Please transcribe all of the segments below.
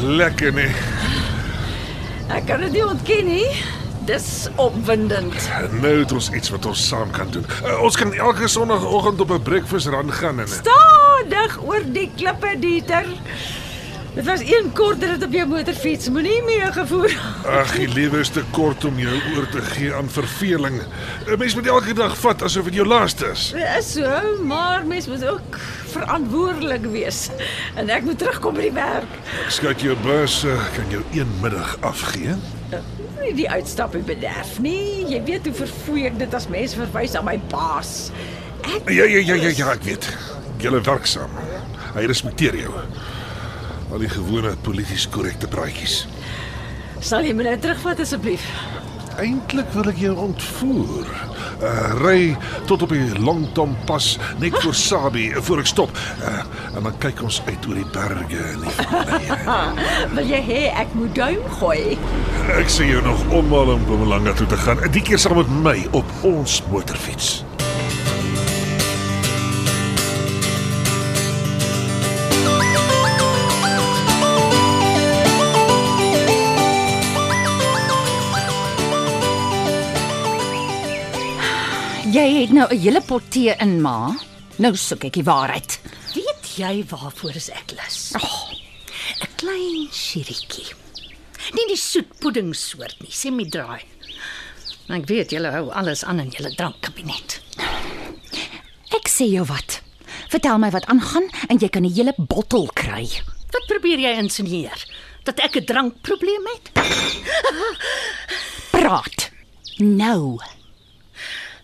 Lekker nee. Ek kan dit nie ontken nie. Dis opwindend. Nou het ons iets wat ons saam kan doen. Uh, ons kan elke sonoggend op 'n breakfast run gaan en Stadig oor die klippe, Dieter. Dit was een kort rit op jou motorfiets. Moenie meer gevoer. ag, die lewe is te kort om jou oor te gee aan verveling. 'n Mens moet elke dag vat asof dit jou laaste is. Dit is so, maar mens moet ook verantwoordelik wees. En ek moet terugkom by die werk. Skat jou bus kan jou een middag afgee. Nie die uitstappie bederf nie. Jy weet hoe verfoei ek dit as mens verwys aan my baas. Ek Ja ja ja ja ja, ek weet. Julle werk saam. Hy respekteer jou. Al die gewone polities korrekte praatjies. sal jy my nou terugvat asseblief. Eintlik wil ek jou ontvoer. Uh ry tot op die Longtom pas net voor Sabi voor ek stop. Uh, en dan kyk ons uit oor die berge en die vallei. Wil jy hê ek moet duim gooi? Ek sien jou nog onmal om Mpumalanga toe te gaan. Die keer saam met my op ons motorfiets. Jy het nou 'n hele pot tee in, ma. Nou soek ek die waarheid. Weet jy waarvoor is ek lus? Oh, 'n Klein siriekie. Nie die soetpudding soort nie, semi-dry. Ek weet julle hou alles aan in julle drankkabinet. ek sê jou wat. Vertel my wat aangaan en jy kan 'n hele bottel kry. Wat probeer jy insinueer? Dat ek 'n drankprobleem het? Praat. Nou.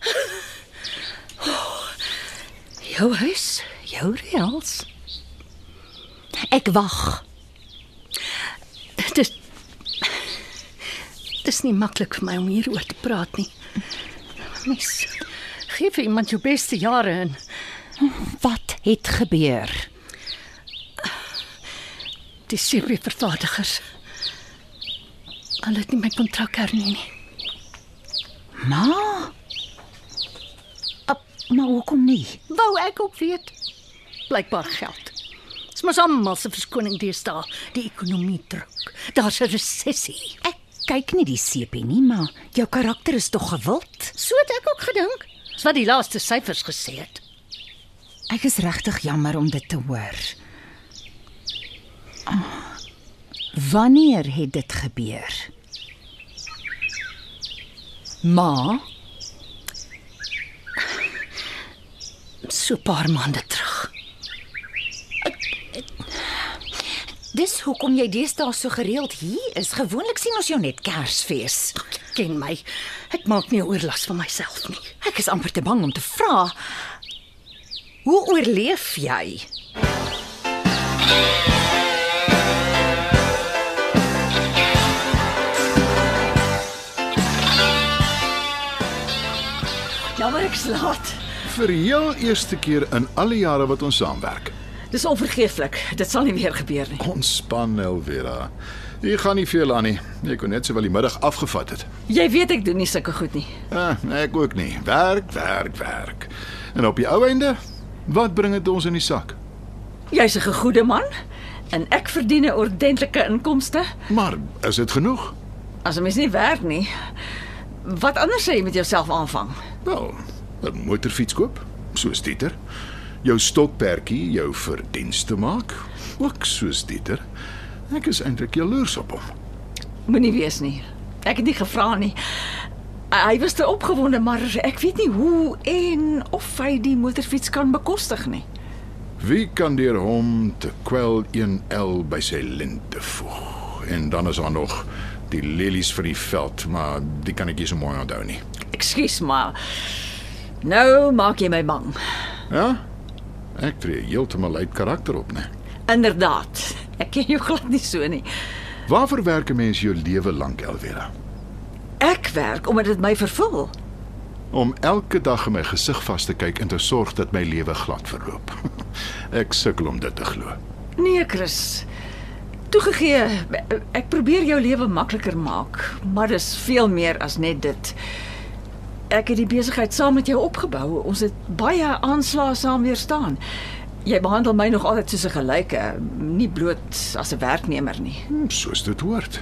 Jou huis, jou reëls. Ek wag. Dis Dis nie maklik vir my om hieroor te praat nie. Mens gee vir iemand jou beste jare en Wat het gebeur? die sewe vervaardigers. Hulle het nie my kontrak hernie nie. Ma? Maar hoekom nie? Wou ek ook weet. Blykbaar geld. Dis mos almal se verskoning deesdae, die ekonomie druk. Daar's 'n resessie. Ek kyk nie die sepie nie, maar jou karakter is tog gewild. So het ek ook gedink. Dis wat die laaste syfers gesê het. Ek is regtig jammer om dit te hoor. Ah, wanneer het dit gebeur? Ma, So 'n paar maande terug. dis hoekom jy deesdae so gereeld hier is. Gewoonlik sien ons jou net Kersfees. Ken my. Ek maak nie oorlas van myself nie. Ek is amper te bang om te vra. Hoe oorleef jy? Jammer ek slaat. Vir die heel eerste keer in al die jare wat ons saamwerk. Dis onvergeeflik. Dit sal nie weer gebeur nie. Ontspan Elvira. Jy gaan nie veel aan nie. Jy kon net sowel die middag afgevat het. Jy weet ek doen nie sulke goed nie. Ah, ek ook nie. Werk, werk, werk. En op die ou einde, wat bring dit ons in die sak? Jy's 'n gegoede man en ek verdien 'n ordentlike inkomste. Maar is dit genoeg? As 'n mens nie werk nie, wat anders sê jy met jouself aanvang? Wel, 'n motorfiets koop, soos Dieter. Jou stokperdjie jou verdienste maak, ook soos Dieter. Ek is eintlik jaloers op hom. Moenie wees nie. Ek het nie gevra nie. Hy was te opgewonde, maar ek weet nie hoe en of hy die motorfiets kan bekostig nie. Wie kan deur hom te kwel 1L by sy linte voeg? En dan is daar nog die lelies vir die veld, maar die kan ek nie so mooi onthou nie. Ekskuus, maar nou maak jy my bang. Ja? Ek tree heeltemal uit karakter op, né? Inderdaad. Ek ken jou glad nie so nie. Waarvoor werk 'n mens jou lewe lank, Elvira? Ek werk omdat dit my vervul. Om elke dag in my gesig vas te kyk en te sorg dat my lewe glad verloop. ek sukkel om dit te glo. Nee, Chris. Toegegee, ek probeer jou lewe makliker maak, maar dis veel meer as net dit. Ek het die besigheid saam met jou opgebou. Ons het baie aanslae saam weerstaan. Jy behandel my nog altyd soos 'n gelyke, nie bloot as 'n werknemer nie. Hm, Soos dit hoort.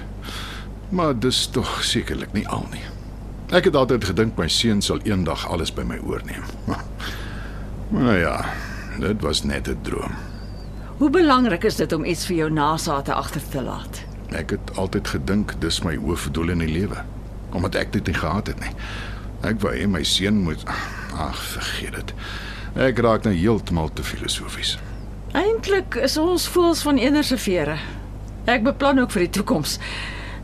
Maar dis tog sekerlik nie al nie. Ek het altyd gedink my seun sal eendag alles by my oorneem. Maar ja, dit was net 'n droom. Hoe belangrik is dit om iets vir jou nasate agter te laat? Ek het altyd gedink dis my hoofdoel in die lewe, omdat ek dit nie gehad het nie. Ek wou hê my seun moet ag, vergeet dit. Ek raak nou heeltemal te filosofies. Eintlik is ons voels van eenerse vere. Ek beplan ook vir die toekoms.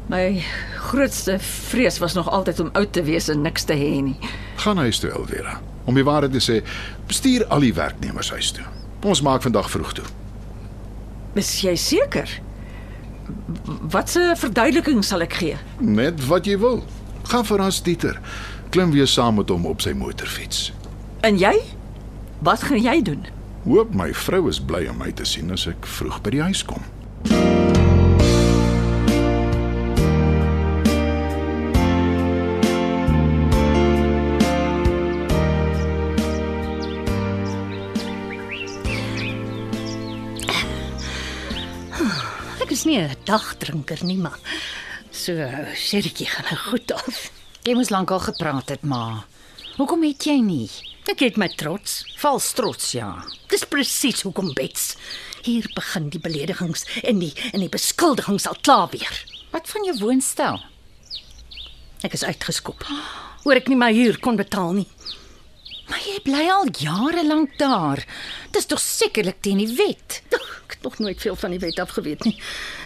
My grootste vrees was nog altyd om oud te wees en niks te hê nie. Gaan huis toe, Elvira. Om die waarheid te sê, bestuur al die werknemers huis toe. Ons maak vandag vroeg toe. Is jy seker? Wat 'n verduideliking sal ek gee? Net wat jy wil. Gaan verras Dieter. Klim weer saam met hom op sy motorfiets. En jy? Wat gaan jy doen? Hoop my vrou is bly om my te sien as ek vroeg by die huis kom. Ek is nie 'n dagdrinker nie, maar so sirretjie gaan nou goed af. Jy moes lankal gepraat het, ma. Hoekom het jy nie? Ek het my trots. Vals trots, ja. Dis presies hoekom bets. Hier begin die beledigings en die en die beskuldigings al klaar weer. Wat van jou woonstel? Ek is uitgeskop. Oor ek nie my huur kon betaal nie. Maar jy bly al jare lank daar. Dis tog sekerlik teen die wet. Ek het nog nooit veel van die wet af geweet nie.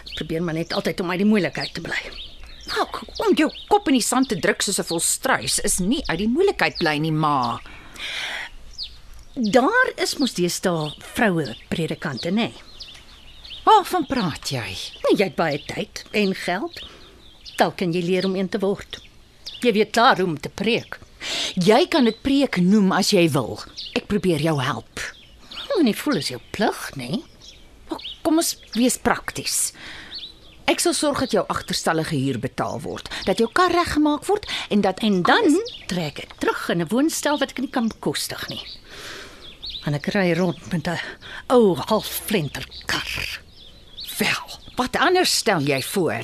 Ek probeer maar net altyd om uit die moeilikheid te bly. Ag, om jou kop in die sand te druk soos 'n volstruis is nie uit die moeilikheid bly nie, ma. Daar is mos deesdae vroue predikante, nê? Nee. Waarvan praat jy? Jy het baie tyd en geld. Dalk kan jy leer om een te word. Jy weet klaar hoe om te preek. Jy kan dit preek noem as jy wil. Ek probeer jou help. En nie voel as jou plig, nê? Maar kom ons wees prakties. Ek sal sorg dat jou agterstallige huur betaal word, dat jou kar reggemaak word en dat En dan trek ek terug in 'n woonstel wat ek nie kan bekostig nie. En ek ry rond met 'n ou halfvlenter kar. wel, wat anders stel jy voor?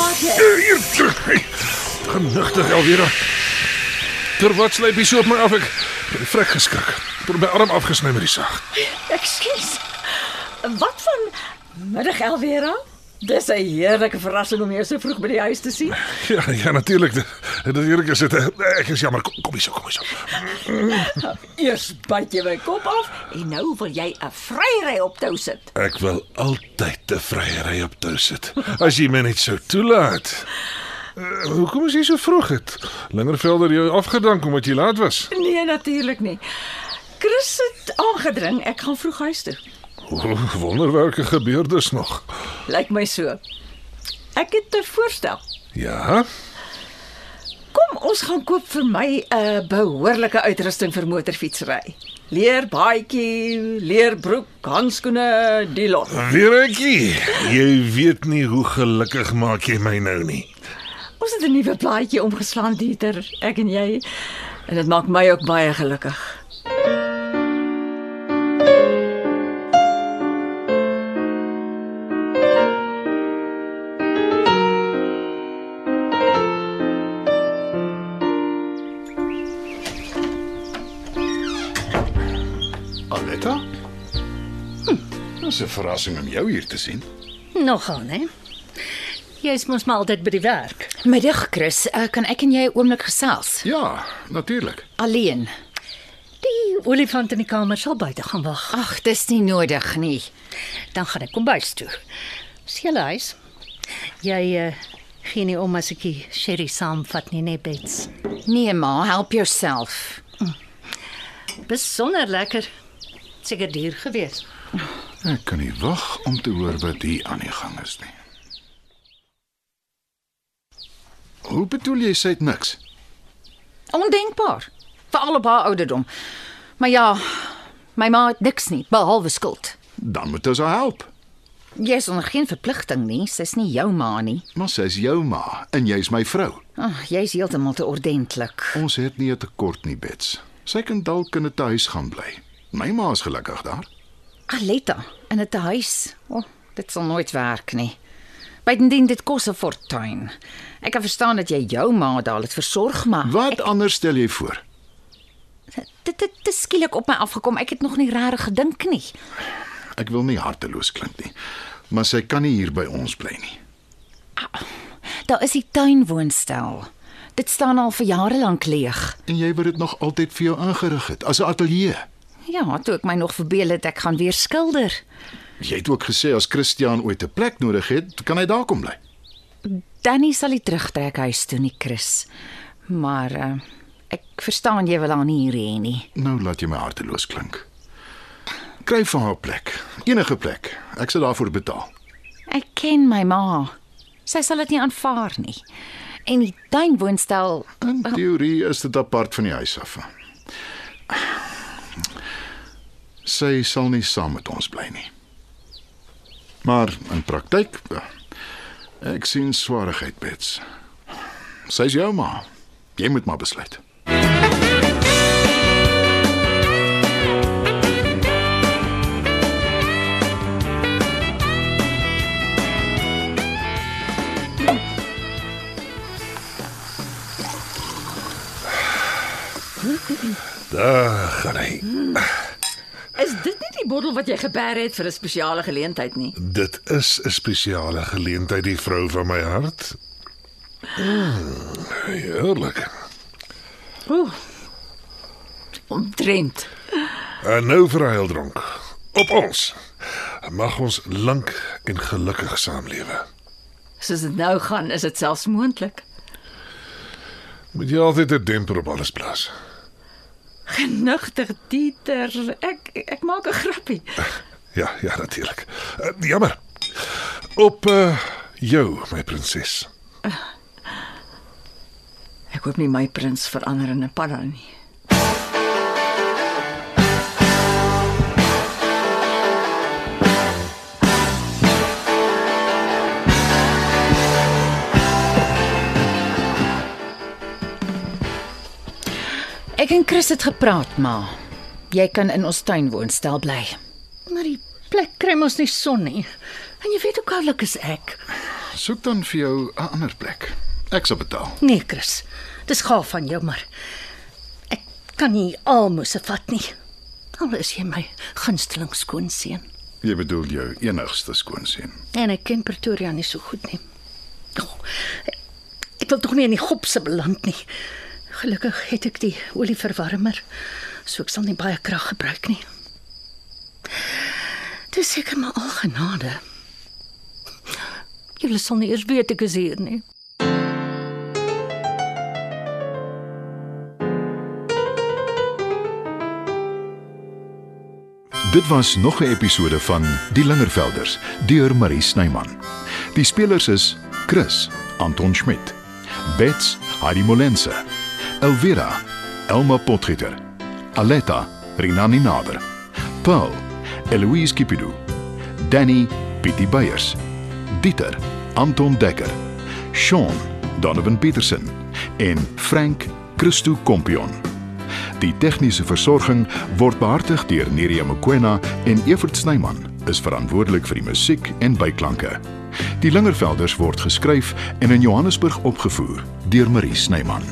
Maak jy? Hier. Genigtig Elvira. Terwyl slyp jy so op my af ek vrek geskrik. Tot my arm afgesny met die sag. Ekskuus. Wat van middag Elvera? Dis 'n heerlike verrassing om jou so vroeg by die huis te sien. Ja, ja natuurlik. Natuurlik is dit. eh, Ek is jammer. Kom, kom hier so, kom hier so. Eers byt jy my kop af en nou wil jy 'n vryry op tou sit. Ek wil altyd te vryery op toe sit. As jy my net sou toelaat. Uh, hoekom is jy so vroeg het? Lingervelder jou afgedank omdat jy laat was. Nee, natuurlik nie. Chris het aangedring ek gaan vroeg huis toe. O, wonderwerke gebeur dus nog. Lyk my so. Ek het 'n voorstel. Ja. Kom ons gaan koop vir my 'n behoorlike uitrusting vir motorfietsry. Leer baadjie, leerbroek, handskoene, die lot. Weeretjie, jy weet nie hoe gelukkig maak jy my nou nie. Ons het 'n nuwe plaatjie omgeslaan, Dieter, ek en jy. En dit maak my ook baie gelukkig. 'n verrassing om jou hier te sien. Nogal, hè? Jy's mos maar altyd by die werk. Middag, Chris. Uh, kan ek en jy 'n oomblik gesels? Ja, natuurlik. Alleen. Die olifant in die kamer sal buite gaan wag. Ag, dis nie nodig nie. Dan gaan ek kombuis toe. Dis julle huis. Jy uh, gee nie om as ek die sherry saamvat nie, nee Bets. Nee ma, help yourself. Besonder lekker. Seker duur gewees. Ek kan nie wag om te hoor wat hier aan die gang is nie. Hoe bedoel jy sy het niks? Ondenkbaar. Veral op haar ouderdom. Maar ja, my ma het niks nie behalwe skuld. Dan moet ons haar help. Jy is onder geen verpligting nie. Sy's nie jou ma nie. Maar sy is jou ma en jy's my vrou. Ag, jy's heeltemal te ordentlik. Ons het nie 'n tekort nie, Bets. Sy kan dalk in 'n huis gaan bly. My ma is gelukkig daar. Aletta in 'n huis. O, oh, dit sal nooit werk nie. Bydendien dit kos 'n fortuin. Ek kan verstaan dat jy jou ma daar het versorg, maar Wat ek... anders stel jy voor? dit dit het skielik op my afgekom. Ek het nog nie regtig gedink nie. Ek wil nie harteloos klink nie, maar sy kan nie hier by ons bly nie. Daar is die tuinwoonstel. Dit staan al vir jare lank leeg. En jy wou dit nog altyd vir jou ingerig het as 'n ateljee. Ja, toe ek my nog verbeel het ek gaan weer skilder. Jy het ook gesê as Christian ooit 'n plek nodig het, kan hy daar kom bly. Danny sal nie terugtrek huis toe nie, Chris. Maar uh, ek verstaan jy wil haar nie hier hê nie. Nou laat jy my harteloos klink. Kry vir haar 'n plek, enige plek. Ek sal daarvoor betaal. Ek ken my ma. Sy sal dit nie aanvaar nie. En die tuinwoonstel, In teorie is dit apart van die huis af. Sy sal nie saam met ons bly nie. Maar in praktyk ek sien swaarigheid bets. Sy's jou ma. Jy moet maar besluit. Daar gaan hy. Is dit nie die bottel wat jy geberg het vir 'n spesiale geleentheid nie? Dit is 'n spesiale geleentheid, die vrou van my hart. Mm, heerlik. Ooh. Omtrent. En nou vir 'n heildronk. Op ons. Mag ons lank en gelukkig saamlewe. Soos dit nou gaan, is dit selfs moontlik. Moet jy altyd 'n demper op alles plaas. Genigtig Dieter. Ek ek maak 'n grappie. Ja, ja, natuurlik. Uh, jammer. Op uh, jou, my prinses. Ek hoop nie my prins verander in 'n padda nie. Ek en Chris het gepraat, ma. Jy kan in ons tuinwoonstel bly. Maar die plek kry mos nie son nie. En jy weet hoe koulik is ek. Soek dan vir jou 'n ander plek. Ek sal betaal. Nee, Chris. Dis gaaf van jou, maar ek kan nie almose vat nie. Al is jy my gunsteling skoonseun. Jy bedoel jou enigste skoonseun. En ek ken Pretoria nie so goed nie. Oh, ek wil tog nie in die gopse beland nie. Gelukkig het ek die olieverwarmer, so ek sal nie baie krag gebruik nie. Dis seker maar al genade. Julle sal nie eers weet ek is hier nie. Dit was nog 'n episode van Die Lingervelders deur Marie Snyman. Die spelers is Chris, Anton Schmidt, Bets, Heidi Molense, Elvira, Elma Potgieter, Aletta, Rinani Naber, Paul, Eloise Kipidu, Danny, Pietie Beyers, Dieter, Anton Dekker, Sean, Donovan Petersen en Frank Christo Kompion. Die tegniese versorging word behartig deur Neriya Mkwena en Evert Snyman is verantwoordelik vir die musiek en byklanke. Die Lingervelders word geskryf en in Johannesburg opgevoer deur Marie Snyman.